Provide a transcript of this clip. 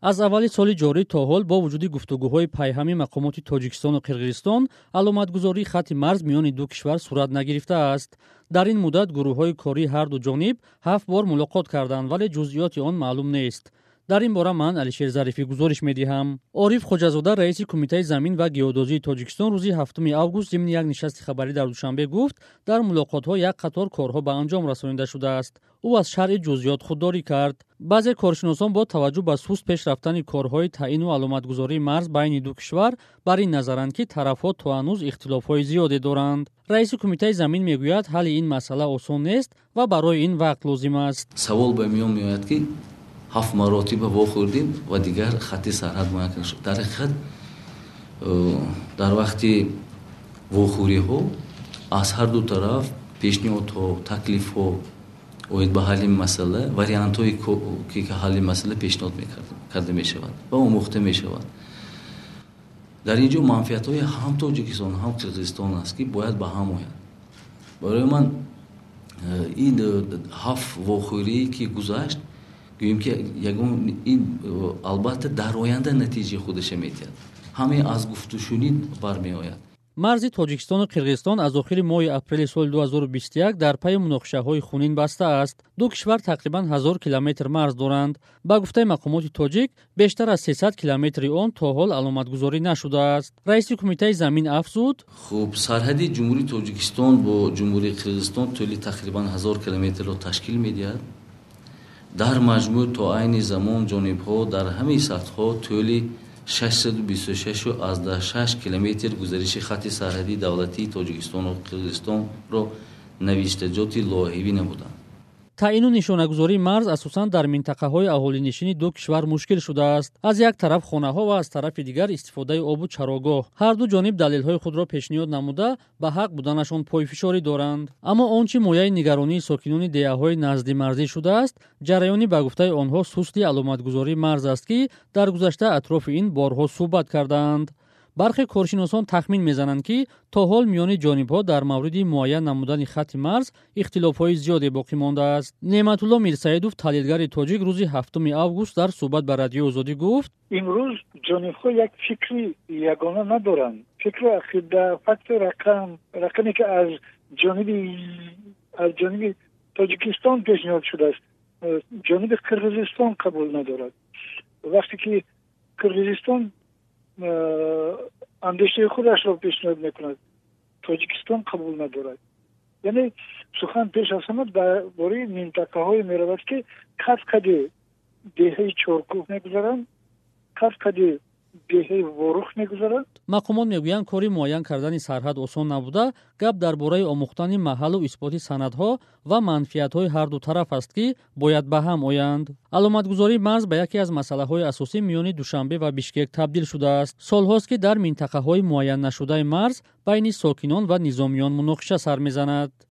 аз аввали соли ҷорӣ то ҳол бо вуҷуди гуфтугӯҳои пайҳами мақомоти тоҷикистону қирғизистон аломатгузории хатти марз миёни ду кишвар сурат нагирифтааст. Дар ин муддат гурӯҳҳои кории ҳарду ҷониб ҳафт бор мулоқот карданд вале ҷузъиёти он маълум нест дар ин бора ман алишер зарифӣ гузориш медиҳам. Ориф хоҷазода раиси кумитаи замин ва геодозии тоҷикистон рӯзи 7 август зимни як нишасти хабарӣ дар душанбе гуфт дар мулоқотҳо як қатор корҳо ба анҷом расонида шудааст ӯ аз шарҳи ҷузъиёт худдорӣ кард. Баъзе коршиносон бо таваҷҷӯҳ ба суст пеш рафтани корҳои таъину аломатгузории марз байни ду кишвар бар ин назаранд ки тарафҳо то ҳанӯз ихтилофҳои зиёде доранд. Раиси кумитаи замин мегӯяд ҳалли ин масъала осон нест ва барои ин вақт лозим аст савол ба миён меояд ки ҳафт маротиба вохӯрдем ва дигар хатти сарҳад муайян шуд дар ҳақиқат дар вақти вохӯриҳо аз ҳарду тараф пешниҳодҳо таклифҳо оид ба ҳалли масъала вариантҳое ки ҳалли масъала пешниҳод карда мешавад ва омӯхта мешавад. Дар ин ҷо манфиатҳои ҳам тоҷикистон ҳам қирғизистон аст ки бояд ба ҳам ояд барои ман ин ҳафт вохӯрие ки гузашт гӯем ки ягон ин албатта дар оянда натиҷаи худаша медиҳад ҳамаи аз гуфтушунид бармеояд марзи тоҷикистону қирғизистон аз охири моҳи апрели соли 2021 дар пайи муноқишаҳои хунин бастааст ду кишвар тақрибан ҳазор километр марз доранд ба гуфтаи мақомоти тоҷик бештар аз 300 километри он то ҳол аломатгузорӣ нашудааст раиси кумитаи замин афзуд хуб сарҳади ҷумҳурии тоҷикистон бо ҷумҳурии қирғизистон тӯли тақрибан ҳазор километрро ташкил медиҳад дар маҷмӯъ то айни замон ҷонибҳо дар ҳамаи сатҳҳо тӯли 626 километр гузариши хатти сарҳадии давлатии тоҷикистону қирғизистонро навиштаҷоти лоиҳавӣ намуданд таъину нишонагузории марз асосан дар минтақаҳои аҳолинишини ду кишвар мушкил шудааст. Аз як тараф хонаҳо ва аз тарафи дигар истифодаи обу чарогоҳ. Ҳарду ҷониб далелҳои худро пешниҳод намуда ба ҳақ буданашон пойфишорӣ доранд. Аммо он чи мояи нигаронии сокинони деҳаҳои назди марзӣ шудааст? Ҷараёни ба гуфтаи онҳо сусти аломатгузории марз аст ки дар гузашта атрофи ин борҳо суҳбат кардаанд бархе коршиносон тахмин мезананд ки то ҳол миёни ҷонибҳо дар мавриди муайян намудани хатти марз ихтилофҳои зиёде боқӣ мондааст неъматулло мирсаидов таҳлилгари тоҷик рӯзи 7 август дар суҳбат ба радиои озодӣ гуфт. Имрӯз ҷонибҳо як фикри ягона надоранд. Фикру ақида факту рақам рақаме ки аз ҷониби аз ҷониби тоҷикистон пешниҳод шудааст ҷониби қирғизистон қабул надорад. Вақте ки қирғизистон андешаи худашро пешниҳод мекунад. Тоҷикистон қабул надорад. Яъне сухан пеш аз ҳама дар бораи минтақаҳое меравад ки қад қади деҳаи чоркӯҳ мегузаранд. Қад қади деҳаи ворух мегузарад мақомот мегӯянд кори муайян кардани сарҳад осон набуда гап дар бораи омӯхтани маҳаллу исботи санадҳо ва манфиатҳои ҳарду тараф аст ки бояд ба ҳам оянд. Аломатгузории марз ба яке аз масъалаҳои асосӣ миёни душанбе ва бишкек табдил шудааст. Солҳост ки дар минтақаҳои муайяннашудаи марз байни сокинон ва низомиён муноқиша сар мезанад